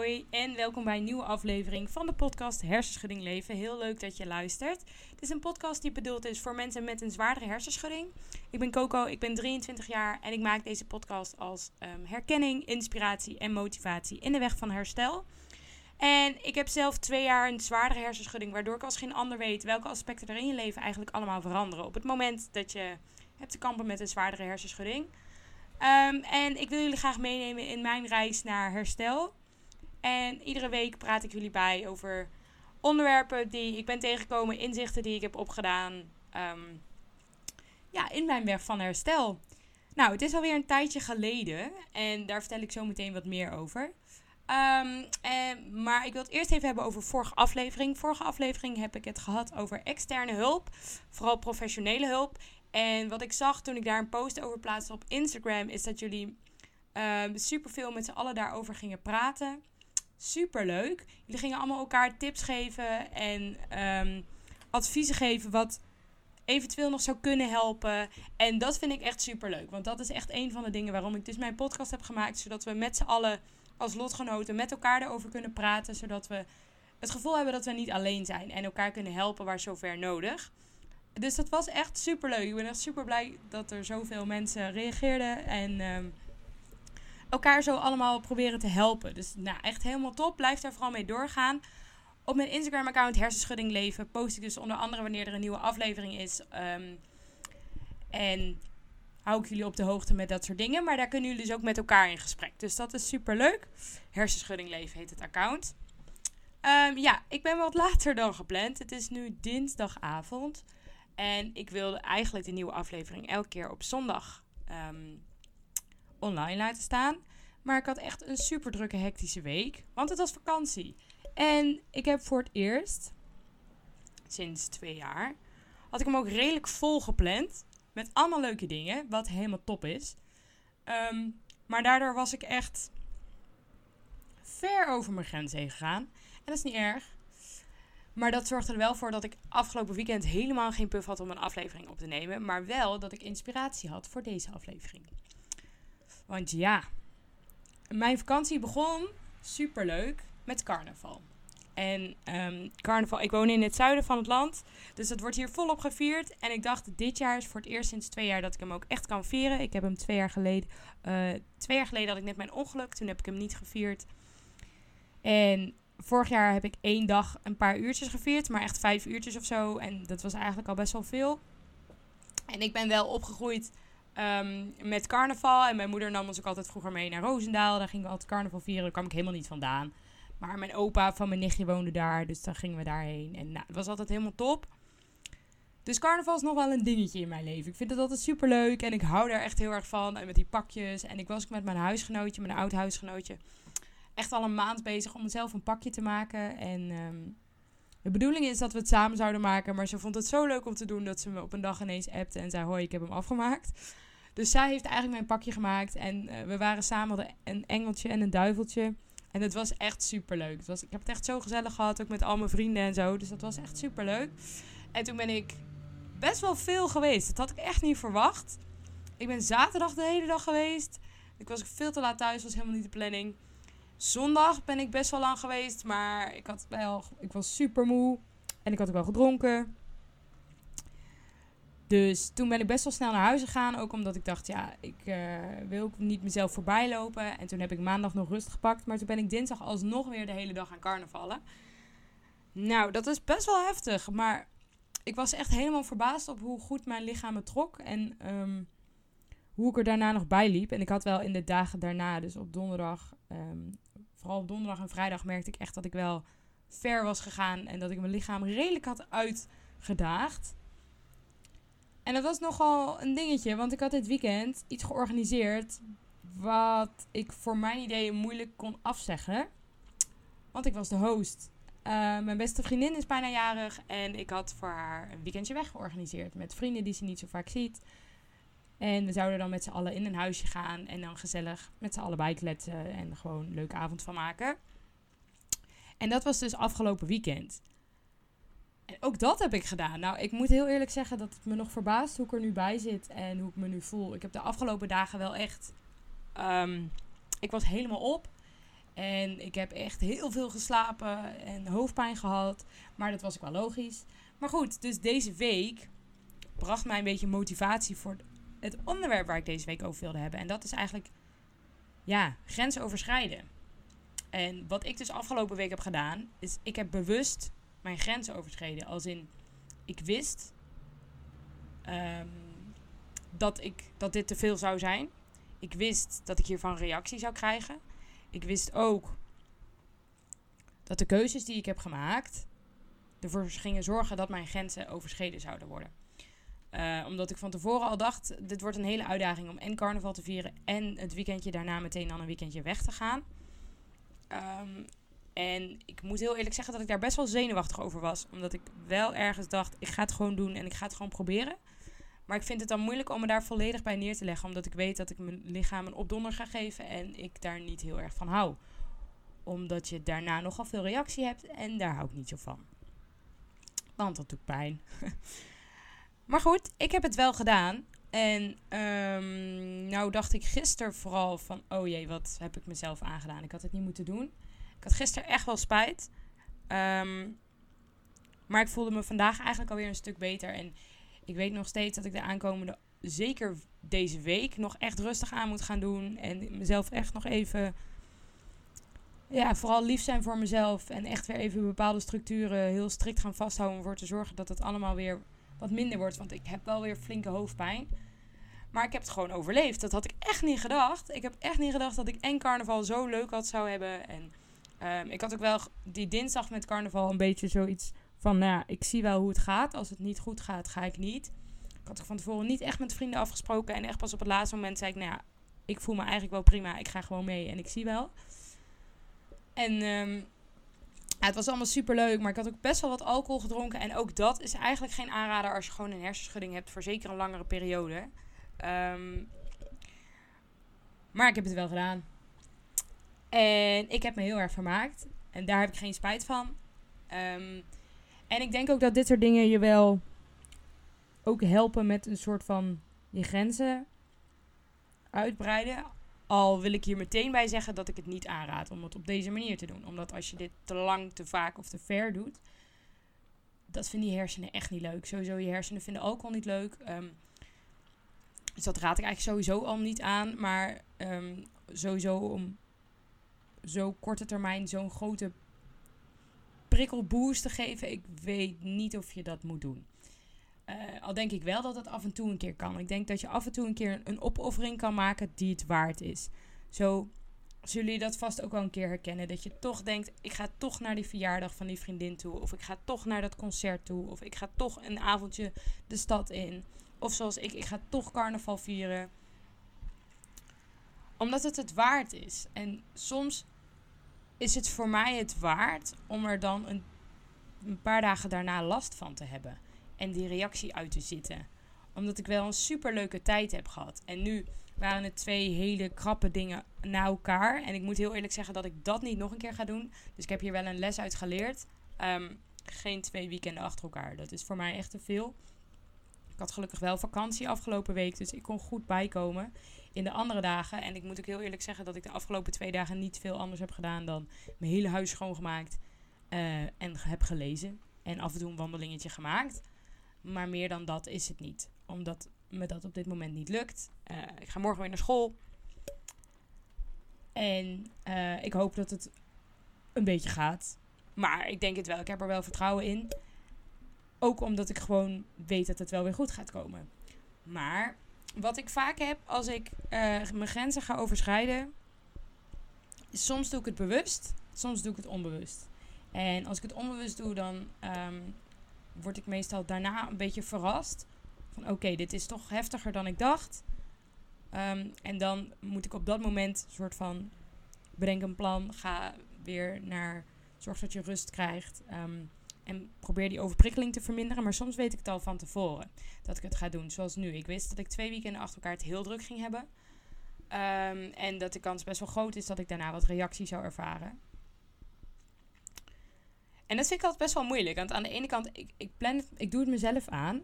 hoi en welkom bij een nieuwe aflevering van de podcast Hersenschudding Leven. Heel leuk dat je luistert. Dit is een podcast die bedoeld is voor mensen met een zwaardere hersenschudding. Ik ben Coco, ik ben 23 jaar en ik maak deze podcast als um, herkenning, inspiratie en motivatie in de weg van herstel. En ik heb zelf twee jaar een zwaardere hersenschudding, waardoor ik als geen ander weet welke aspecten er in je leven eigenlijk allemaal veranderen. Op het moment dat je hebt te kampen met een zwaardere hersenschudding. Um, en ik wil jullie graag meenemen in mijn reis naar herstel. En iedere week praat ik jullie bij over onderwerpen die ik ben tegengekomen, inzichten die ik heb opgedaan. Um, ja, in mijn weg van herstel. Nou, het is alweer een tijdje geleden en daar vertel ik zo meteen wat meer over. Um, en, maar ik wil het eerst even hebben over vorige aflevering. Vorige aflevering heb ik het gehad over externe hulp, vooral professionele hulp. En wat ik zag toen ik daar een post over plaatste op Instagram, is dat jullie um, ehm, super veel met z'n allen daarover gingen praten. Super leuk. Jullie gingen allemaal elkaar tips geven en um, adviezen geven wat eventueel nog zou kunnen helpen. En dat vind ik echt super leuk. Want dat is echt een van de dingen waarom ik dus mijn podcast heb gemaakt. Zodat we met z'n allen als lotgenoten met elkaar erover kunnen praten. Zodat we het gevoel hebben dat we niet alleen zijn. En elkaar kunnen helpen waar zover nodig. Dus dat was echt super leuk. Ik ben echt super blij dat er zoveel mensen reageerden. En um, elkaar zo allemaal proberen te helpen. Dus nou, echt helemaal top. Blijf daar vooral mee doorgaan. Op mijn Instagram-account Hersenschudding Leven post ik dus onder andere wanneer er een nieuwe aflevering is. Um, en hou ik jullie op de hoogte met dat soort dingen. Maar daar kunnen jullie dus ook met elkaar in gesprek. Dus dat is super leuk. Hersenschudding Leven heet het account. Um, ja, ik ben wat later dan gepland. Het is nu dinsdagavond. En ik wilde eigenlijk de nieuwe aflevering elke keer op zondag um, online laten staan. Maar ik had echt een super drukke, hectische week. Want het was vakantie. En ik heb voor het eerst, sinds twee jaar, had ik hem ook redelijk vol gepland. Met allemaal leuke dingen, wat helemaal top is. Um, maar daardoor was ik echt ver over mijn grens heen gegaan. En dat is niet erg. Maar dat zorgde er wel voor dat ik afgelopen weekend helemaal geen puff had om een aflevering op te nemen. Maar wel dat ik inspiratie had voor deze aflevering. Want ja, mijn vakantie begon superleuk met carnaval. En um, carnaval, ik woon in het zuiden van het land. Dus dat wordt hier volop gevierd. En ik dacht, dit jaar is voor het eerst sinds twee jaar dat ik hem ook echt kan vieren. Ik heb hem twee jaar geleden. Uh, twee jaar geleden had ik net mijn ongeluk. Toen heb ik hem niet gevierd. En vorig jaar heb ik één dag een paar uurtjes gevierd, maar echt vijf uurtjes of zo. En dat was eigenlijk al best wel veel. En ik ben wel opgegroeid um, met carnaval. En mijn moeder nam ons ook altijd vroeger mee naar Roosendaal. Daar gingen we altijd carnaval vieren. Daar kwam ik helemaal niet vandaan. Maar mijn opa van mijn nichtje woonde daar, dus dan gingen we daarheen. En nou, het was altijd helemaal top. Dus carnaval is nog wel een dingetje in mijn leven. Ik vind het altijd super leuk en ik hou daar echt heel erg van. En met die pakjes. En ik was ook met mijn huisgenootje, mijn oud huisgenootje echt al een maand bezig om zelf een pakje te maken. En um, de bedoeling is dat we het samen zouden maken. Maar ze vond het zo leuk om te doen dat ze me op een dag ineens appte en zei: Hoi, ik heb hem afgemaakt. Dus zij heeft eigenlijk mijn pakje gemaakt. En uh, we waren samen een engeltje en een duiveltje. En het was echt super leuk. Was, ik heb het echt zo gezellig gehad, ook met al mijn vrienden en zo. Dus dat was echt super leuk. En toen ben ik best wel veel geweest. Dat had ik echt niet verwacht. Ik ben zaterdag de hele dag geweest. Ik was veel te laat thuis, was helemaal niet de planning. Zondag ben ik best wel lang geweest, maar ik, had wel, ik was super moe en ik had ook wel gedronken. Dus toen ben ik best wel snel naar huis gegaan. Ook omdat ik dacht, ja, ik uh, wil niet mezelf voorbij lopen. En toen heb ik maandag nog rust gepakt. Maar toen ben ik dinsdag alsnog weer de hele dag aan carnavallen. Nou, dat is best wel heftig. Maar ik was echt helemaal verbaasd op hoe goed mijn lichaam me trok. En um, hoe ik er daarna nog bij liep. En ik had wel in de dagen daarna, dus op donderdag, um, vooral op donderdag en vrijdag merkte ik echt dat ik wel ver was gegaan en dat ik mijn lichaam redelijk had uitgedaagd. En dat was nogal een dingetje, want ik had dit weekend iets georganiseerd wat ik voor mijn ideeën moeilijk kon afzeggen. Want ik was de host. Uh, mijn beste vriendin is bijna jarig en ik had voor haar een weekendje weg georganiseerd met vrienden die ze niet zo vaak ziet. En we zouden dan met z'n allen in een huisje gaan en dan gezellig met z'n allen bijkletsen en gewoon een leuke avond van maken. En dat was dus afgelopen weekend. Ook dat heb ik gedaan. Nou, ik moet heel eerlijk zeggen dat het me nog verbaast hoe ik er nu bij zit en hoe ik me nu voel. Ik heb de afgelopen dagen wel echt. Um, ik was helemaal op. En ik heb echt heel veel geslapen en hoofdpijn gehad. Maar dat was ook wel logisch. Maar goed, dus deze week bracht mij een beetje motivatie voor het onderwerp waar ik deze week over wilde hebben. En dat is eigenlijk, ja, grenzen overschrijden. En wat ik dus afgelopen week heb gedaan, is ik heb bewust mijn grenzen overschreden. Als in, ik wist ehm, dat, ik, dat dit te veel zou zijn. Ik wist dat ik hiervan reactie zou krijgen. Ik wist ook dat de keuzes die ik heb gemaakt ervoor gingen zorgen dat mijn grenzen overschreden zouden worden. Uh, omdat ik van tevoren al dacht, dit wordt een hele uitdaging om en carnaval te vieren en het weekendje daarna meteen dan een weekendje weg te gaan. Um, en ik moet heel eerlijk zeggen dat ik daar best wel zenuwachtig over was. Omdat ik wel ergens dacht, ik ga het gewoon doen en ik ga het gewoon proberen. Maar ik vind het dan moeilijk om me daar volledig bij neer te leggen. Omdat ik weet dat ik mijn lichaam een opdonder ga geven en ik daar niet heel erg van hou. Omdat je daarna nogal veel reactie hebt en daar hou ik niet zo van. Want dat doet pijn. maar goed, ik heb het wel gedaan. En um, nou dacht ik gisteren vooral van, oh jee, wat heb ik mezelf aangedaan. Ik had het niet moeten doen. Ik had gisteren echt wel spijt. Um, maar ik voelde me vandaag eigenlijk alweer een stuk beter. En ik weet nog steeds dat ik de aankomende, zeker deze week, nog echt rustig aan moet gaan doen. En mezelf echt nog even, ja, vooral lief zijn voor mezelf. En echt weer even bepaalde structuren heel strikt gaan vasthouden. Om ervoor te zorgen dat het allemaal weer wat minder wordt. Want ik heb wel weer flinke hoofdpijn. Maar ik heb het gewoon overleefd. Dat had ik echt niet gedacht. Ik heb echt niet gedacht dat ik en carnaval zo leuk had zou hebben. En um, ik had ook wel die dinsdag met carnaval een beetje zoiets van, nou ja, ik zie wel hoe het gaat. Als het niet goed gaat, ga ik niet. Ik had ook van tevoren niet echt met vrienden afgesproken. En echt pas op het laatste moment zei ik, nou ja, ik voel me eigenlijk wel prima. Ik ga gewoon mee en ik zie wel. En ja, het was allemaal super leuk, maar ik had ook best wel wat alcohol gedronken. En ook dat is eigenlijk geen aanrader als je gewoon een hersenschudding hebt voor zeker een langere periode. Um, maar ik heb het wel gedaan. En ik heb me heel erg vermaakt. En daar heb ik geen spijt van. Um, en ik denk ook dat dit soort dingen je wel ook helpen met een soort van je grenzen uitbreiden. Al wil ik hier meteen bij zeggen dat ik het niet aanraad om het op deze manier te doen. Omdat als je dit te lang, te vaak of te ver doet, dat vinden je hersenen echt niet leuk. Sowieso, je hersenen vinden alcohol niet leuk. Um, dus dat raad ik eigenlijk sowieso al niet aan. Maar um, sowieso om zo korte termijn zo'n grote prikkelboost te geven, ik weet niet of je dat moet doen. Uh, al denk ik wel dat het af en toe een keer kan. Ik denk dat je af en toe een keer een opoffering kan maken die het waard is. Zo zullen jullie dat vast ook wel een keer herkennen. Dat je toch denkt, ik ga toch naar die verjaardag van die vriendin toe. Of ik ga toch naar dat concert toe. Of ik ga toch een avondje de stad in. Of zoals ik, ik ga toch carnaval vieren. Omdat het het waard is. En soms is het voor mij het waard om er dan een, een paar dagen daarna last van te hebben. En die reactie uit te zitten. Omdat ik wel een super leuke tijd heb gehad. En nu waren het twee hele krappe dingen na elkaar. En ik moet heel eerlijk zeggen dat ik dat niet nog een keer ga doen. Dus ik heb hier wel een les uit geleerd. Um, geen twee weekenden achter elkaar. Dat is voor mij echt te veel. Ik had gelukkig wel vakantie afgelopen week. Dus ik kon goed bijkomen in de andere dagen. En ik moet ook heel eerlijk zeggen dat ik de afgelopen twee dagen niet veel anders heb gedaan dan mijn hele huis schoongemaakt uh, en heb gelezen. En af en toe een wandelingetje gemaakt. Maar meer dan dat is het niet. Omdat me dat op dit moment niet lukt. Uh, ik ga morgen weer naar school. En uh, ik hoop dat het een beetje gaat. Maar ik denk het wel. Ik heb er wel vertrouwen in. Ook omdat ik gewoon weet dat het wel weer goed gaat komen. Maar wat ik vaak heb als ik uh, mijn grenzen ga overschrijden. Soms doe ik het bewust, soms doe ik het onbewust. En als ik het onbewust doe, dan um, word ik meestal daarna een beetje verrast. Van oké, dit is toch heftiger dan ik dacht. Um, en dan moet ik op dat moment soort van bedenk een plan. Ga weer naar. Zorg dat je rust krijgt. Um, en probeer die overprikkeling te verminderen. Maar soms weet ik het al van tevoren dat ik het ga doen. Zoals nu. Ik wist dat ik twee weekenden achter elkaar het heel druk ging hebben. Um, en dat de kans best wel groot is dat ik daarna wat reactie zou ervaren. En dat vind ik altijd best wel moeilijk. Want aan de ene kant, ik, ik, plan ik doe het mezelf aan.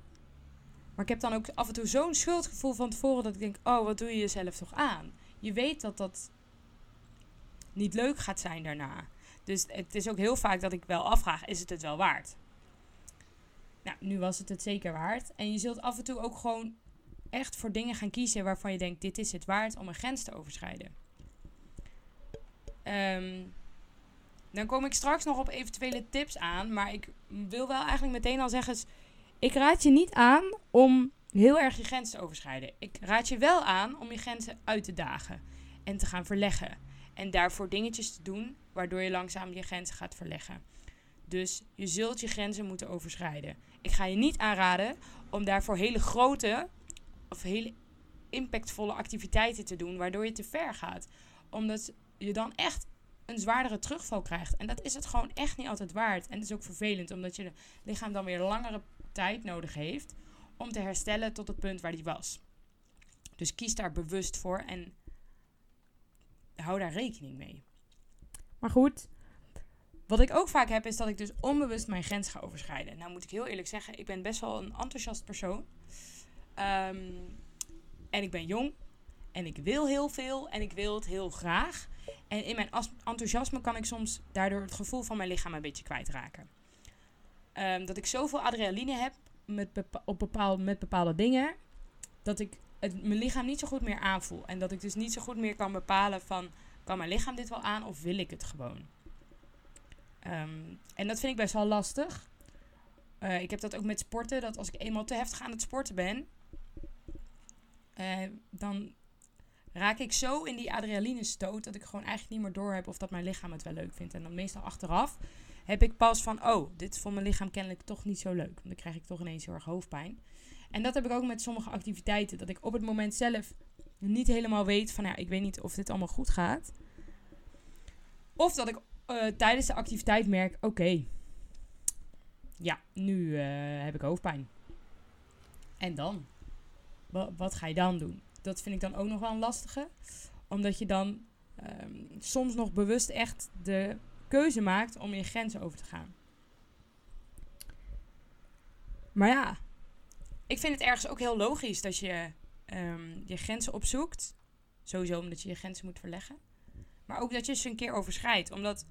Maar ik heb dan ook af en toe zo'n schuldgevoel van tevoren dat ik denk: oh, wat doe je jezelf toch aan? Je weet dat dat niet leuk gaat zijn daarna. Dus het is ook heel vaak dat ik wel afvraag: is het het wel waard? Nou, nu was het het zeker waard. En je zult af en toe ook gewoon echt voor dingen gaan kiezen waarvan je denkt: dit is het waard om een grens te overschrijden. Ehm, dan kom ik straks nog op eventuele tips aan. Maar ik wil wel eigenlijk meteen al zeggen: ik raad je niet aan om heel erg je grenzen te overschrijden. Ik raad je wel aan om je grenzen uit te dagen en te gaan verleggen. En daarvoor dingetjes te doen waardoor je langzaam je grenzen gaat verleggen. Dus je zult je grenzen moeten overschrijden. Ik ga je niet aanraden om daarvoor hele grote of hele impactvolle activiteiten te doen, waardoor je te ver gaat. Omdat je dan echt een zwaardere terugval krijgt. En dat is het gewoon echt niet altijd waard. En het is ook vervelend, omdat je lichaam dan weer langere tijd nodig heeft om te herstellen tot het punt waar die was. Dus kies daar bewust voor en hou daar rekening mee. Maar goed, wat ik ook vaak heb is dat ik dus onbewust mijn grens ga overschrijden. Nou moet ik heel eerlijk zeggen, ik ben best wel een enthousiast persoon. Ehm, en ik ben jong en ik wil heel veel en ik wil het heel graag. En in mijn enthousiasme kan ik soms daardoor het gevoel van mijn lichaam een beetje kwijtraken. Um, dat ik zoveel adrenaline heb met, op met bepaalde dingen, dat ik het, mijn lichaam niet zo goed meer aanvoel. En dat ik dus niet zo goed meer kan bepalen van, kan mijn lichaam dit wel aan of wil ik het gewoon? Ehm, en dat vind ik best wel lastig. Uh, ik heb dat ook met sporten, dat als ik eenmaal te heftig aan het sporten ben, uh, dan raak ik zo in die adrenaline stoot dat ik gewoon eigenlijk niet meer door heb of dat mijn lichaam het wel leuk vindt. En dan meestal achteraf heb ik pas van, oh, dit is voor mijn lichaam kennelijk toch niet zo leuk. Want dan krijg ik toch ineens heel erg hoofdpijn. En dat heb ik ook met sommige activiteiten. Dat ik op het moment zelf niet helemaal weet van, ja, ik weet niet of dit allemaal goed gaat. Of dat ik uh, tijdens de activiteit merk, oké, ja, nu uh, heb ik hoofdpijn. En dan? Wat, wat ga je dan doen? Dat vind ik dan ook nog wel een lastige. Omdat je dan um, soms nog bewust echt de keuze maakt om je grenzen over te gaan. Maar ja, ik vind het ergens ook heel logisch dat je um, je grenzen opzoekt. Sowieso omdat je je grenzen moet verleggen. Maar ook dat je ze een keer overschrijdt. Omdat.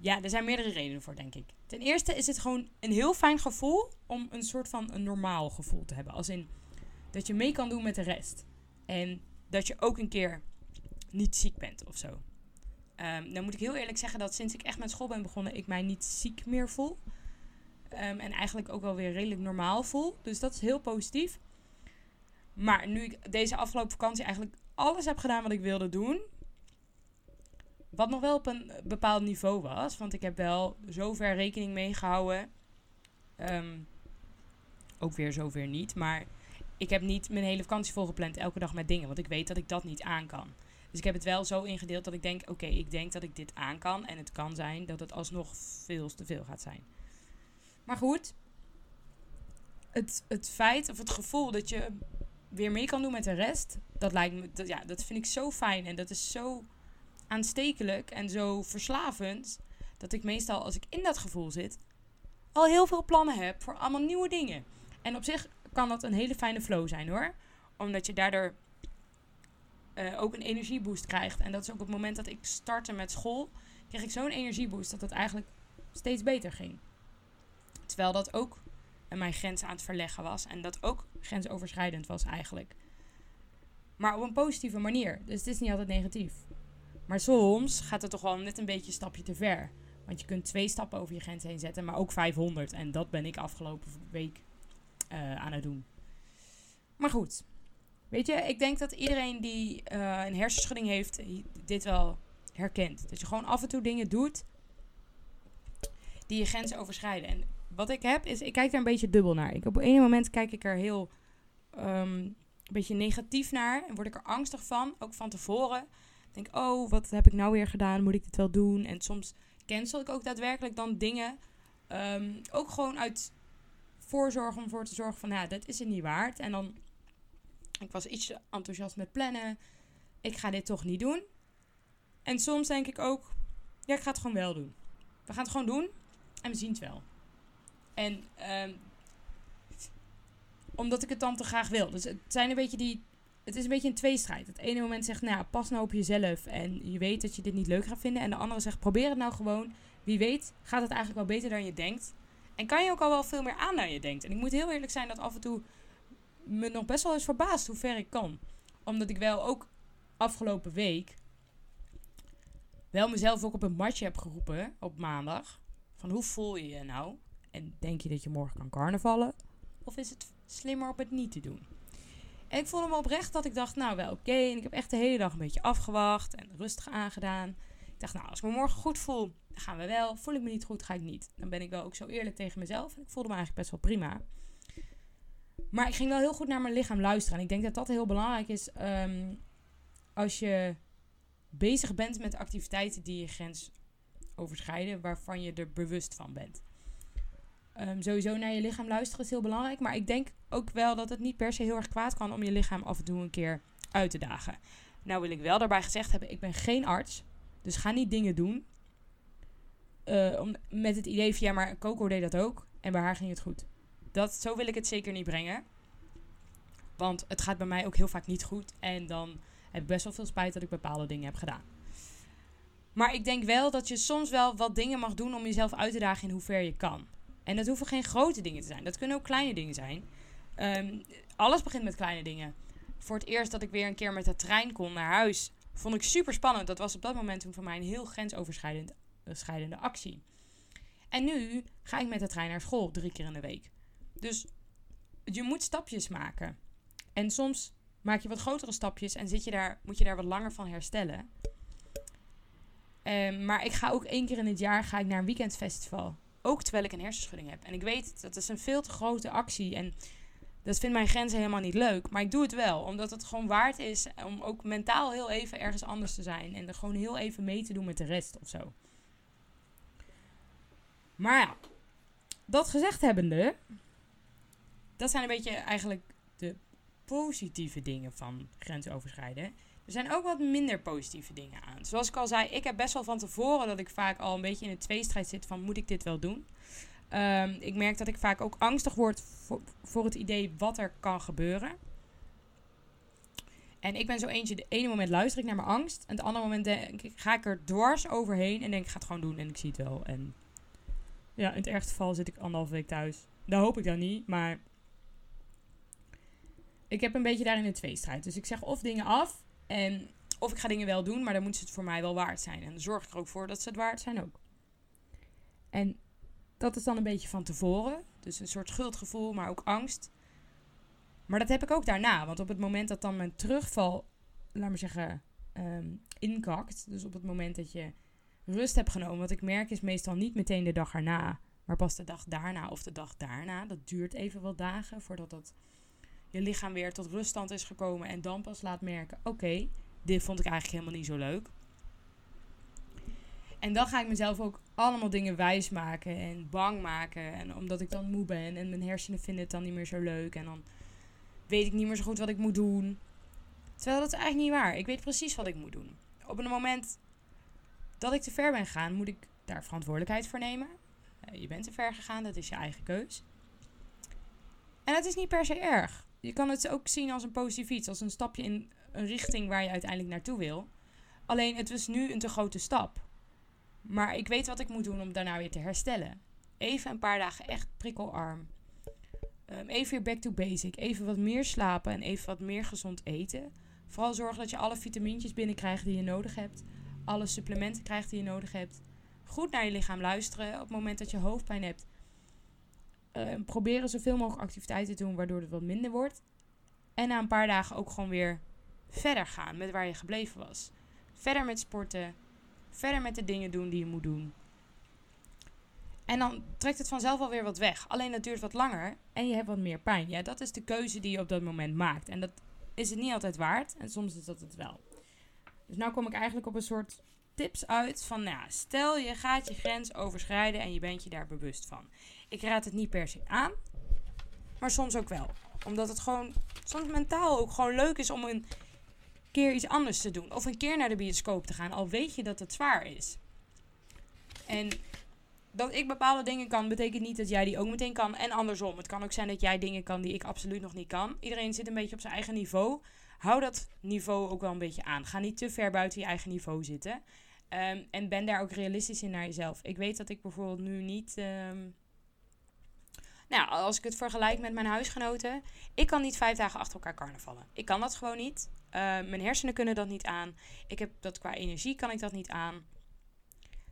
Ja, er zijn meerdere redenen voor, denk ik. Ten eerste is het gewoon een heel fijn gevoel om een soort van een normaal gevoel te hebben. Als in dat je mee kan doen met de rest. En dat je ook een keer niet ziek bent of zo. Um, dan moet ik heel eerlijk zeggen dat sinds ik echt met school ben begonnen, ik mij niet ziek meer voel. Um, en eigenlijk ook wel weer redelijk normaal voel. Dus dat is heel positief. Maar nu ik deze afgelopen vakantie eigenlijk alles heb gedaan wat ik wilde doen. Wat nog wel op een bepaald niveau was. Want ik heb wel zover rekening mee gehouden. Um, ook weer zover niet. Maar ik heb niet mijn hele vakantie volgepland elke dag met dingen. Want ik weet dat ik dat niet aan kan. Dus ik heb het wel zo ingedeeld dat ik denk: oké, ik denk dat ik dit aan kan. En het kan zijn dat het alsnog veel te veel gaat zijn. Maar goed, het, het feit of het gevoel dat je weer mee kan doen met de rest, dat lijkt me, dat, ja, dat vind ik zo fijn. En dat is zo aanstekelijk en zo verslavend. Dat ik meestal, als ik in dat gevoel zit, al heel veel plannen heb voor allemaal nieuwe dingen. En op zich kan dat een hele fijne flow zijn hoor. Omdat je daardoor uh, ook een energieboost krijgt. En dat is ook op het moment dat ik startte met school, kreeg ik zo'n energieboost dat het eigenlijk steeds beter ging. Terwijl dat ook mijn grens aan het verleggen was. En dat ook grensoverschrijdend was eigenlijk. Maar op een positieve manier. Dus het is niet altijd negatief. Maar soms gaat het toch wel net een beetje een stapje te ver. Want je kunt twee stappen over je grens heen zetten, maar ook 500. En dat ben ik afgelopen week uh, aan het doen. Maar goed, Weet je, ik denk dat iedereen die uh, een hersenschudding heeft, dit wel herkent. Dat je gewoon af en toe dingen doet die je grenzen overschrijden. En wat ik heb, is ik kijk daar een beetje dubbel naar. Ik, op een moment kijk ik er heel um, een beetje negatief naar. En word ik er angstig van, ook van tevoren. Denk, oh, wat heb ik nou weer gedaan? Moet ik dit wel doen? En soms cancel ik ook daadwerkelijk dan dingen. Um, ook gewoon uit voorzorg om voor te zorgen van, ja, dat is het niet waard. En dan ik was iets enthousiast met plannen. Ik ga dit toch niet doen. En soms denk ik ook, ja, ik ga het gewoon wel doen. We gaan het gewoon doen en we zien het wel. En um, omdat ik het dan te graag wil. Dus het zijn een beetje die het is een beetje een tweestrijd. Het ene moment zegt, nou, pas nou op jezelf en je weet dat je dit niet leuk gaat vinden. En de andere zegt, probeer het nou gewoon. Wie weet gaat het eigenlijk wel beter dan je denkt. En kan je ook al wel veel meer aan dan je denkt. En ik moet heel eerlijk zijn dat af en toe me nog best wel eens verbaast hoe ver ik kan. Omdat ik wel ook afgelopen week wel mezelf ook op een matje heb geroepen op maandag. Van hoe voel je je nou? En denk je dat je morgen kan carnavallen? Of is het slimmer om het niet te doen? En ik voelde me oprecht dat ik dacht, nou wel oké. En ik heb echt de hele dag een beetje afgewacht en rustig aangedaan. Ik dacht, nou als ik me morgen goed voel, dan gaan we wel. Voel ik me niet goed, ga ik niet. Dan ben ik wel ook zo eerlijk tegen mezelf. En ik voelde me eigenlijk best wel prima. Maar ik ging wel heel goed naar mijn lichaam luisteren. En ik denk dat dat heel belangrijk is ehm, als je bezig bent met activiteiten die je grens overschrijden, waarvan je er bewust van bent. Um, sowieso naar je lichaam luisteren is heel belangrijk. Maar ik denk ook wel dat het niet per se heel erg kwaad kan om je lichaam af en toe een keer uit te dagen. Nou wil ik wel daarbij gezegd hebben, ik ben geen arts. Dus ga niet dingen doen. Uh, om, met het idee van ja, maar Coco deed dat ook. En bij haar ging het goed. Dat, zo wil ik het zeker niet brengen. Want het gaat bij mij ook heel vaak niet goed. En dan heb ik best wel veel spijt dat ik bepaalde dingen heb gedaan. Maar ik denk wel dat je soms wel wat dingen mag doen om jezelf uit te dagen in hoe ver je kan. En dat hoeven geen grote dingen te zijn. Dat kunnen ook kleine dingen zijn. Um, alles begint met kleine dingen. Voor het eerst dat ik weer een keer met de trein kon naar huis, vond ik super spannend. Dat was op dat moment voor mij een heel grensoverschrijdende actie. En nu ga ik met de trein naar school drie keer in de week. Dus je moet stapjes maken. En soms maak je wat grotere stapjes en zit je daar, moet je daar wat langer van herstellen. Um, maar ik ga ook één keer in het jaar ga ik naar een weekendfestival. Ook terwijl ik een hersenschudding heb. En ik weet, dat is een veel te grote actie. En dat vindt mijn grenzen helemaal niet leuk. Maar ik doe het wel. Omdat het gewoon waard is om ook mentaal heel even ergens anders te zijn. En er gewoon heel even mee te doen met de rest of zo. Maar ja, dat gezegd hebbende. Dat zijn een beetje eigenlijk de positieve dingen van grensoverschrijden. Er zijn ook wat minder positieve dingen aan. Zoals ik al zei, ik heb best wel van tevoren dat ik vaak al een beetje in een tweestrijd zit van moet ik dit wel doen? Um, ik merk dat ik vaak ook angstig word voor, het idee wat er kan gebeuren. En ik ben zo eentje, de ene moment luister ik naar mijn angst. En het andere moment denk ik, ga ik er dwars overheen en denk ik ga het gewoon doen en ik zie het wel. En ja, in het ergste geval zit ik anderhalf week thuis. Dat hoop ik dan niet, maar ik heb een beetje daarin een tweestrijd. Dus ik zeg of dingen af en of ik ga dingen wel doen, maar dan moeten ze het voor mij wel waard zijn. En dan zorg ik er ook voor dat ze het waard zijn ook. En dat is dan een beetje van tevoren. Dus een soort schuldgevoel, maar ook angst. Maar dat heb ik ook daarna. Want op het moment dat dan mijn terugval, laat maar zeggen, um, inkakt. Dus op het moment dat je rust hebt genomen. Wat ik merk is meestal niet meteen de dag erna. Maar pas de dag daarna of de dag daarna. Dat duurt even wat dagen voordat dat je lichaam weer tot ruststand is gekomen. En dan pas laat merken: oké, dit vond ik eigenlijk helemaal niet zo leuk. En dan ga ik mezelf ook allemaal dingen wijs maken en bang maken. En omdat ik dan moe ben en mijn hersenen vinden het dan niet meer zo leuk. En dan weet ik niet meer zo goed wat ik moet doen. Terwijl dat is eigenlijk niet waar. Ik weet precies wat ik moet doen. Op een moment dat ik te ver ben gegaan, moet ik daar verantwoordelijkheid voor nemen. Eh, je bent te ver gegaan, dat is je eigen keus. En dat is niet per se erg. Je kan het ook zien als een positief iets, als een stapje in een richting waar je uiteindelijk naartoe wil. Alleen het was nu een te grote stap. Maar ik weet wat ik moet doen om daarna weer te herstellen. Even een paar dagen echt prikkelarm. Um, even weer back to basic. Even wat meer slapen en even wat meer gezond eten. Vooral zorgen dat je alle vitamintjes binnenkrijgt die je nodig hebt. Alle supplementen krijgt die je nodig hebt. Goed naar je lichaam luisteren op het moment dat je hoofdpijn hebt. Uh, proberen zoveel mogelijk activiteiten te doen waardoor het wat minder wordt. En na een paar dagen ook gewoon weer verder gaan met waar je gebleven was. Verder met sporten, Verder met de dingen doen die je moet doen. En dan trekt het vanzelf alweer wat weg. Alleen dat duurt wat langer en je hebt wat meer pijn. Ja, dat is de keuze die je op dat moment maakt. En dat is het niet altijd waard. En soms is dat het wel. Dus nu kom ik eigenlijk op een soort tips uit van, nou, stel je gaat je grens overschrijden en je bent je daar bewust van. Ik raad het niet per se aan, maar soms ook wel. Omdat het gewoon soms mentaal ook gewoon leuk is om een keer iets anders te doen. Of een keer naar de bioscoop te gaan, al weet je dat het zwaar is. En dat ik bepaalde dingen kan, betekent niet dat jij die ook meteen kan. En andersom. Het kan ook zijn dat jij dingen kan die ik absoluut nog niet kan. Iedereen zit een beetje op zijn eigen niveau. hou dat niveau ook wel een beetje aan. Ga niet te ver buiten je eigen niveau zitten. Ehm, en ben daar ook realistisch in naar jezelf. Ik weet dat ik bijvoorbeeld nu niet. Um, nou, als ik het vergelijk met mijn huisgenoten. Ik kan niet vijf dagen achter elkaar carnavallen. Ik kan dat gewoon niet. Uh, mijn hersenen kunnen dat niet aan. Ik heb dat qua energie kan ik dat niet aan.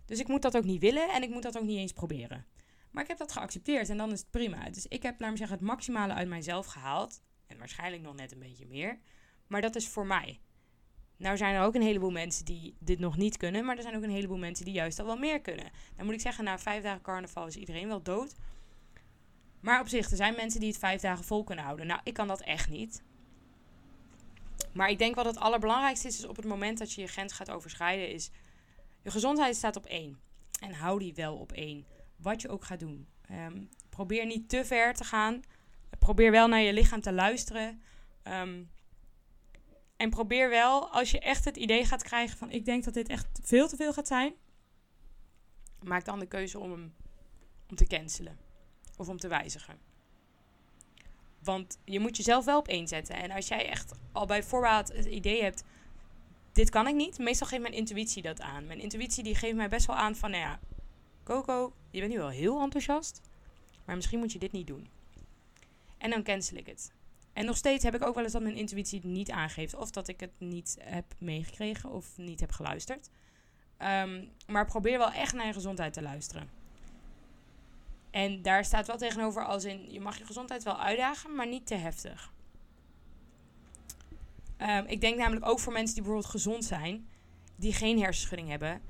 Dus ik moet dat ook niet willen en ik moet dat ook niet eens proberen. Maar ik heb dat geaccepteerd en dan is het prima. Dus ik heb, laat me zeggen, het maximale uit mijzelf gehaald. En waarschijnlijk nog net een beetje meer. Maar dat is voor mij. Nou zijn er ook een heleboel mensen die dit nog niet kunnen. Maar er zijn ook een heleboel mensen die juist al wel meer kunnen. Dan moet ik zeggen, na vijf dagen carnaval is iedereen wel dood. Maar op zich, er zijn mensen die het vijf dagen vol kunnen houden. Nou, ik kan dat echt niet. Maar ik denk wat het allerbelangrijkste is, is op het moment dat je je grens gaat overschrijden, is je gezondheid staat op één. En hou die wel op één. Wat je ook gaat doen. Ehm, probeer niet te ver te gaan. Probeer wel naar je lichaam te luisteren. Ehm, en probeer wel, als je echt het idee gaat krijgen van ik denk dat dit echt veel te veel gaat zijn. Maak dan de keuze om hem om te cancelen. Of om te wijzigen. Want je moet jezelf wel op één zetten. En als jij echt al bij voorbaat het idee hebt, dit kan ik niet. Meestal geeft mijn intuïtie dat aan. Mijn intuïtie die geeft mij best wel aan van, nou ja, Coco, je bent nu wel heel enthousiast. Maar misschien moet je dit niet doen. En dan cancel ik het. En nog steeds heb ik ook wel eens dat mijn intuïtie het niet aangeeft. Of dat ik het niet heb meegekregen of niet heb geluisterd. Ehm, maar probeer wel echt naar je gezondheid te luisteren. En daar staat wel tegenover als in, je mag je gezondheid wel uitdagen, maar niet te heftig. Ehm, ik denk namelijk ook voor mensen die bijvoorbeeld gezond zijn, die geen hersenschudding hebben,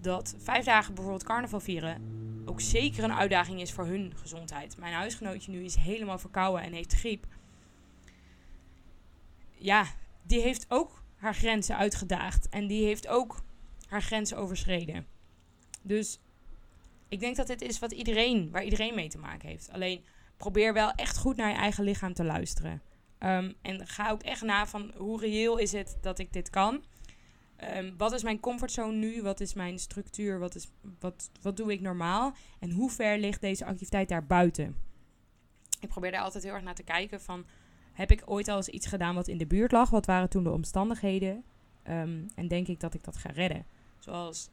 dat vijf dagen bijvoorbeeld carnaval vieren ook zeker een uitdaging is voor hun gezondheid. Mijn huisgenootje nu is helemaal verkouden en heeft griep. Ja, die heeft ook haar grenzen uitgedaagd en die heeft ook haar grenzen overschreden. Dus ik denk dat dit is wat iedereen, waar iedereen mee te maken heeft. Alleen probeer wel echt goed naar je eigen lichaam te luisteren. Um, en ga ook echt na van hoe reëel is het dat ik dit kan. Um, wat is mijn comfortzone nu? Wat is mijn structuur? Wat, is, wat, wat doe ik normaal? En hoe ver ligt deze activiteit daar buiten? Ik probeer daar altijd heel erg naar te kijken van... Heb ik ooit al eens iets gedaan wat in de buurt lag? Wat waren toen de omstandigheden? Um, en denk ik dat ik dat ga redden? Zoals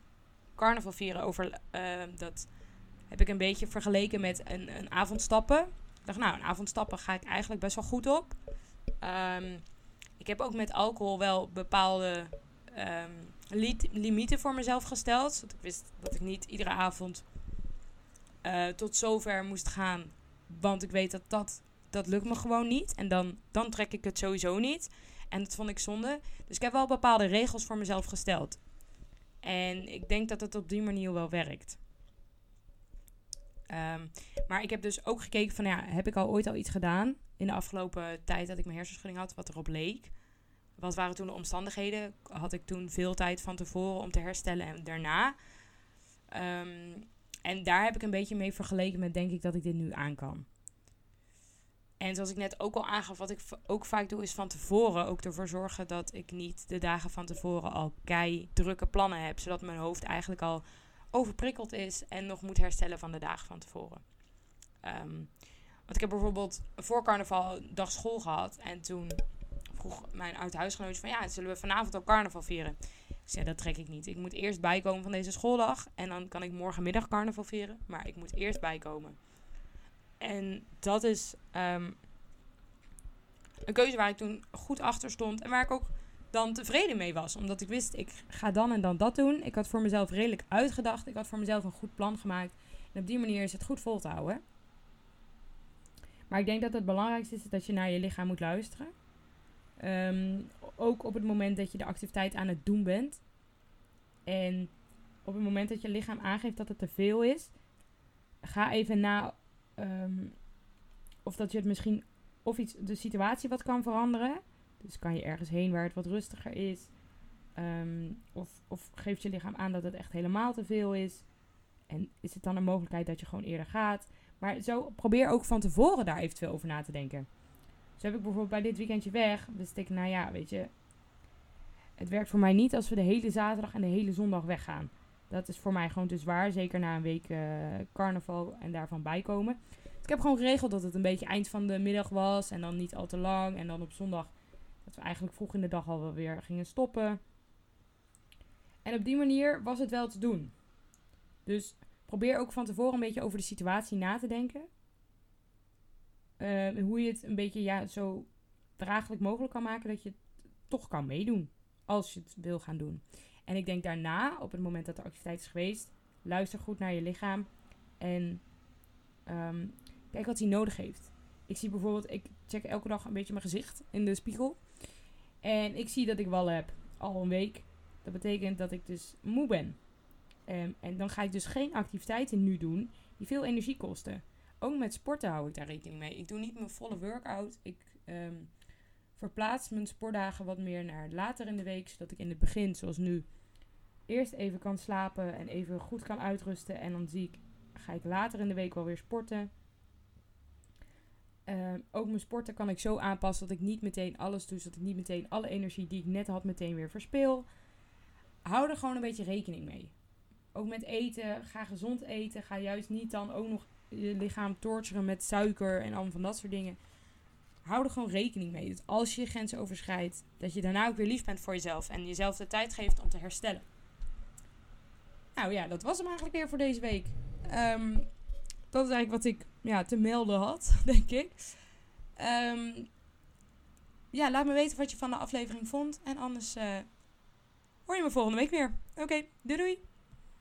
carnaval vieren over... Uh, dat heb ik een beetje vergeleken met een, een avondstappen. Ik dacht, nou, een avondstappen ga ik eigenlijk best wel goed op. Um, ik heb ook met alcohol wel bepaalde um, limieten voor mezelf gesteld. Want ik wist dat ik niet iedere avond uh, tot zover moest gaan. Want ik weet dat dat, dat lukt me gewoon niet. En dan, dan trek ik het sowieso niet. En dat vond ik zonde. Dus ik heb wel bepaalde regels voor mezelf gesteld. En ik denk dat het op die manier wel werkt. Um, maar ik heb dus ook gekeken van, ja, heb ik al ooit al iets gedaan in de afgelopen tijd dat ik mijn hersenschudding had, wat erop leek? Wat waren toen de omstandigheden? Had ik toen veel tijd van tevoren om te herstellen en daarna? Um, en daar heb ik een beetje mee vergeleken met, denk ik, dat ik dit nu aan kan. En zoals ik net ook al aangaf, wat ik ook vaak doe, is van tevoren ook ervoor zorgen dat ik niet de dagen van tevoren al kei drukke plannen heb. Zodat mijn hoofd eigenlijk al overprikkeld is en nog moet herstellen van de dagen van tevoren. Um, want ik heb bijvoorbeeld voor carnaval dag school gehad. En toen vroeg mijn oud huisgenootje van... Ja, zullen we vanavond ook carnaval vieren? Ik zei, dat trek ik niet. Ik moet eerst bijkomen van deze schooldag. En dan kan ik morgenmiddag carnaval vieren. Maar ik moet eerst bijkomen. En dat is um, een keuze waar ik toen goed achter stond. En waar ik ook dan tevreden mee was. Omdat ik wist, ik ga dan en dan dat doen. Ik had voor mezelf redelijk uitgedacht. Ik had voor mezelf een goed plan gemaakt. En op die manier is het goed vol te houden. Maar ik denk dat het belangrijkste is dat je naar je lichaam moet luisteren. Um, ook op het moment dat je de activiteit aan het doen bent. En op het moment dat je lichaam aangeeft dat het te veel is, ga even na um, of dat je het misschien of iets de situatie wat kan veranderen. Dus kan je ergens heen waar het wat rustiger is. Um, of, of geeft je lichaam aan dat het echt helemaal te veel is. En is het dan een mogelijkheid dat je gewoon eerder gaat? Maar zo probeer ook van tevoren daar eventueel over na te denken. Zo heb ik bijvoorbeeld bij dit weekendje weg. Dus ik, nou ja, weet je. Het werkt voor mij niet als we de hele zaterdag en de hele zondag weggaan. Dat is voor mij gewoon te zwaar. Zeker na een week uh, carnaval en daarvan bijkomen. Ik heb gewoon geregeld dat het een beetje eind van de middag was. En dan niet al te lang. En dan op zondag Dat we eigenlijk vroeg in de dag al wel weer gingen stoppen. En op die manier was het wel te doen. Dus probeer ook van tevoren een beetje over de situatie na te denken. Uh, hoe je het een beetje ja, zo draaglijk mogelijk kan maken dat je het toch kan meedoen. Als je het wil gaan doen. En ik denk daarna, op het moment dat de activiteit is geweest, luister goed naar je lichaam. En um, kijk wat hij nodig heeft. Ik zie bijvoorbeeld, ik check elke dag een beetje mijn gezicht in de spiegel. En ik zie dat ik wallen heb. Al een week. Dat betekent dat ik dus moe ben. Um, en dan ga ik dus geen activiteiten nu doen die veel energie kosten. Ook met sporten hou ik daar rekening mee. Ik doe niet mijn volle workout. Ik um, verplaats mijn sportdagen wat meer naar later in de week. Zodat ik in het begin, zoals nu, eerst even kan slapen en even goed kan uitrusten. En dan zie ik, ga ik later in de week wel weer sporten. Uh, ook mijn sporten kan ik zo aanpassen dat ik niet meteen alles doe. Zodat ik niet meteen alle energie die ik net had meteen weer verspil. Hou er gewoon een beetje rekening mee. Ook met eten. Ga gezond eten. Ga juist niet dan ook nog je lichaam torturen met suiker en allemaal van dat soort dingen. Hou er gewoon rekening mee. Dat als je je grenzen overschrijdt, dat je daarna ook weer lief bent voor jezelf. En jezelf de tijd geeft om te herstellen. Nou ja, dat was hem eigenlijk weer voor deze week. Um, dat is eigenlijk wat ik ja, te melden had, denk ik. Um, ja, laat me weten wat je van de aflevering vond. En anders uh, hoor je me volgende week weer. Oké, doei doei!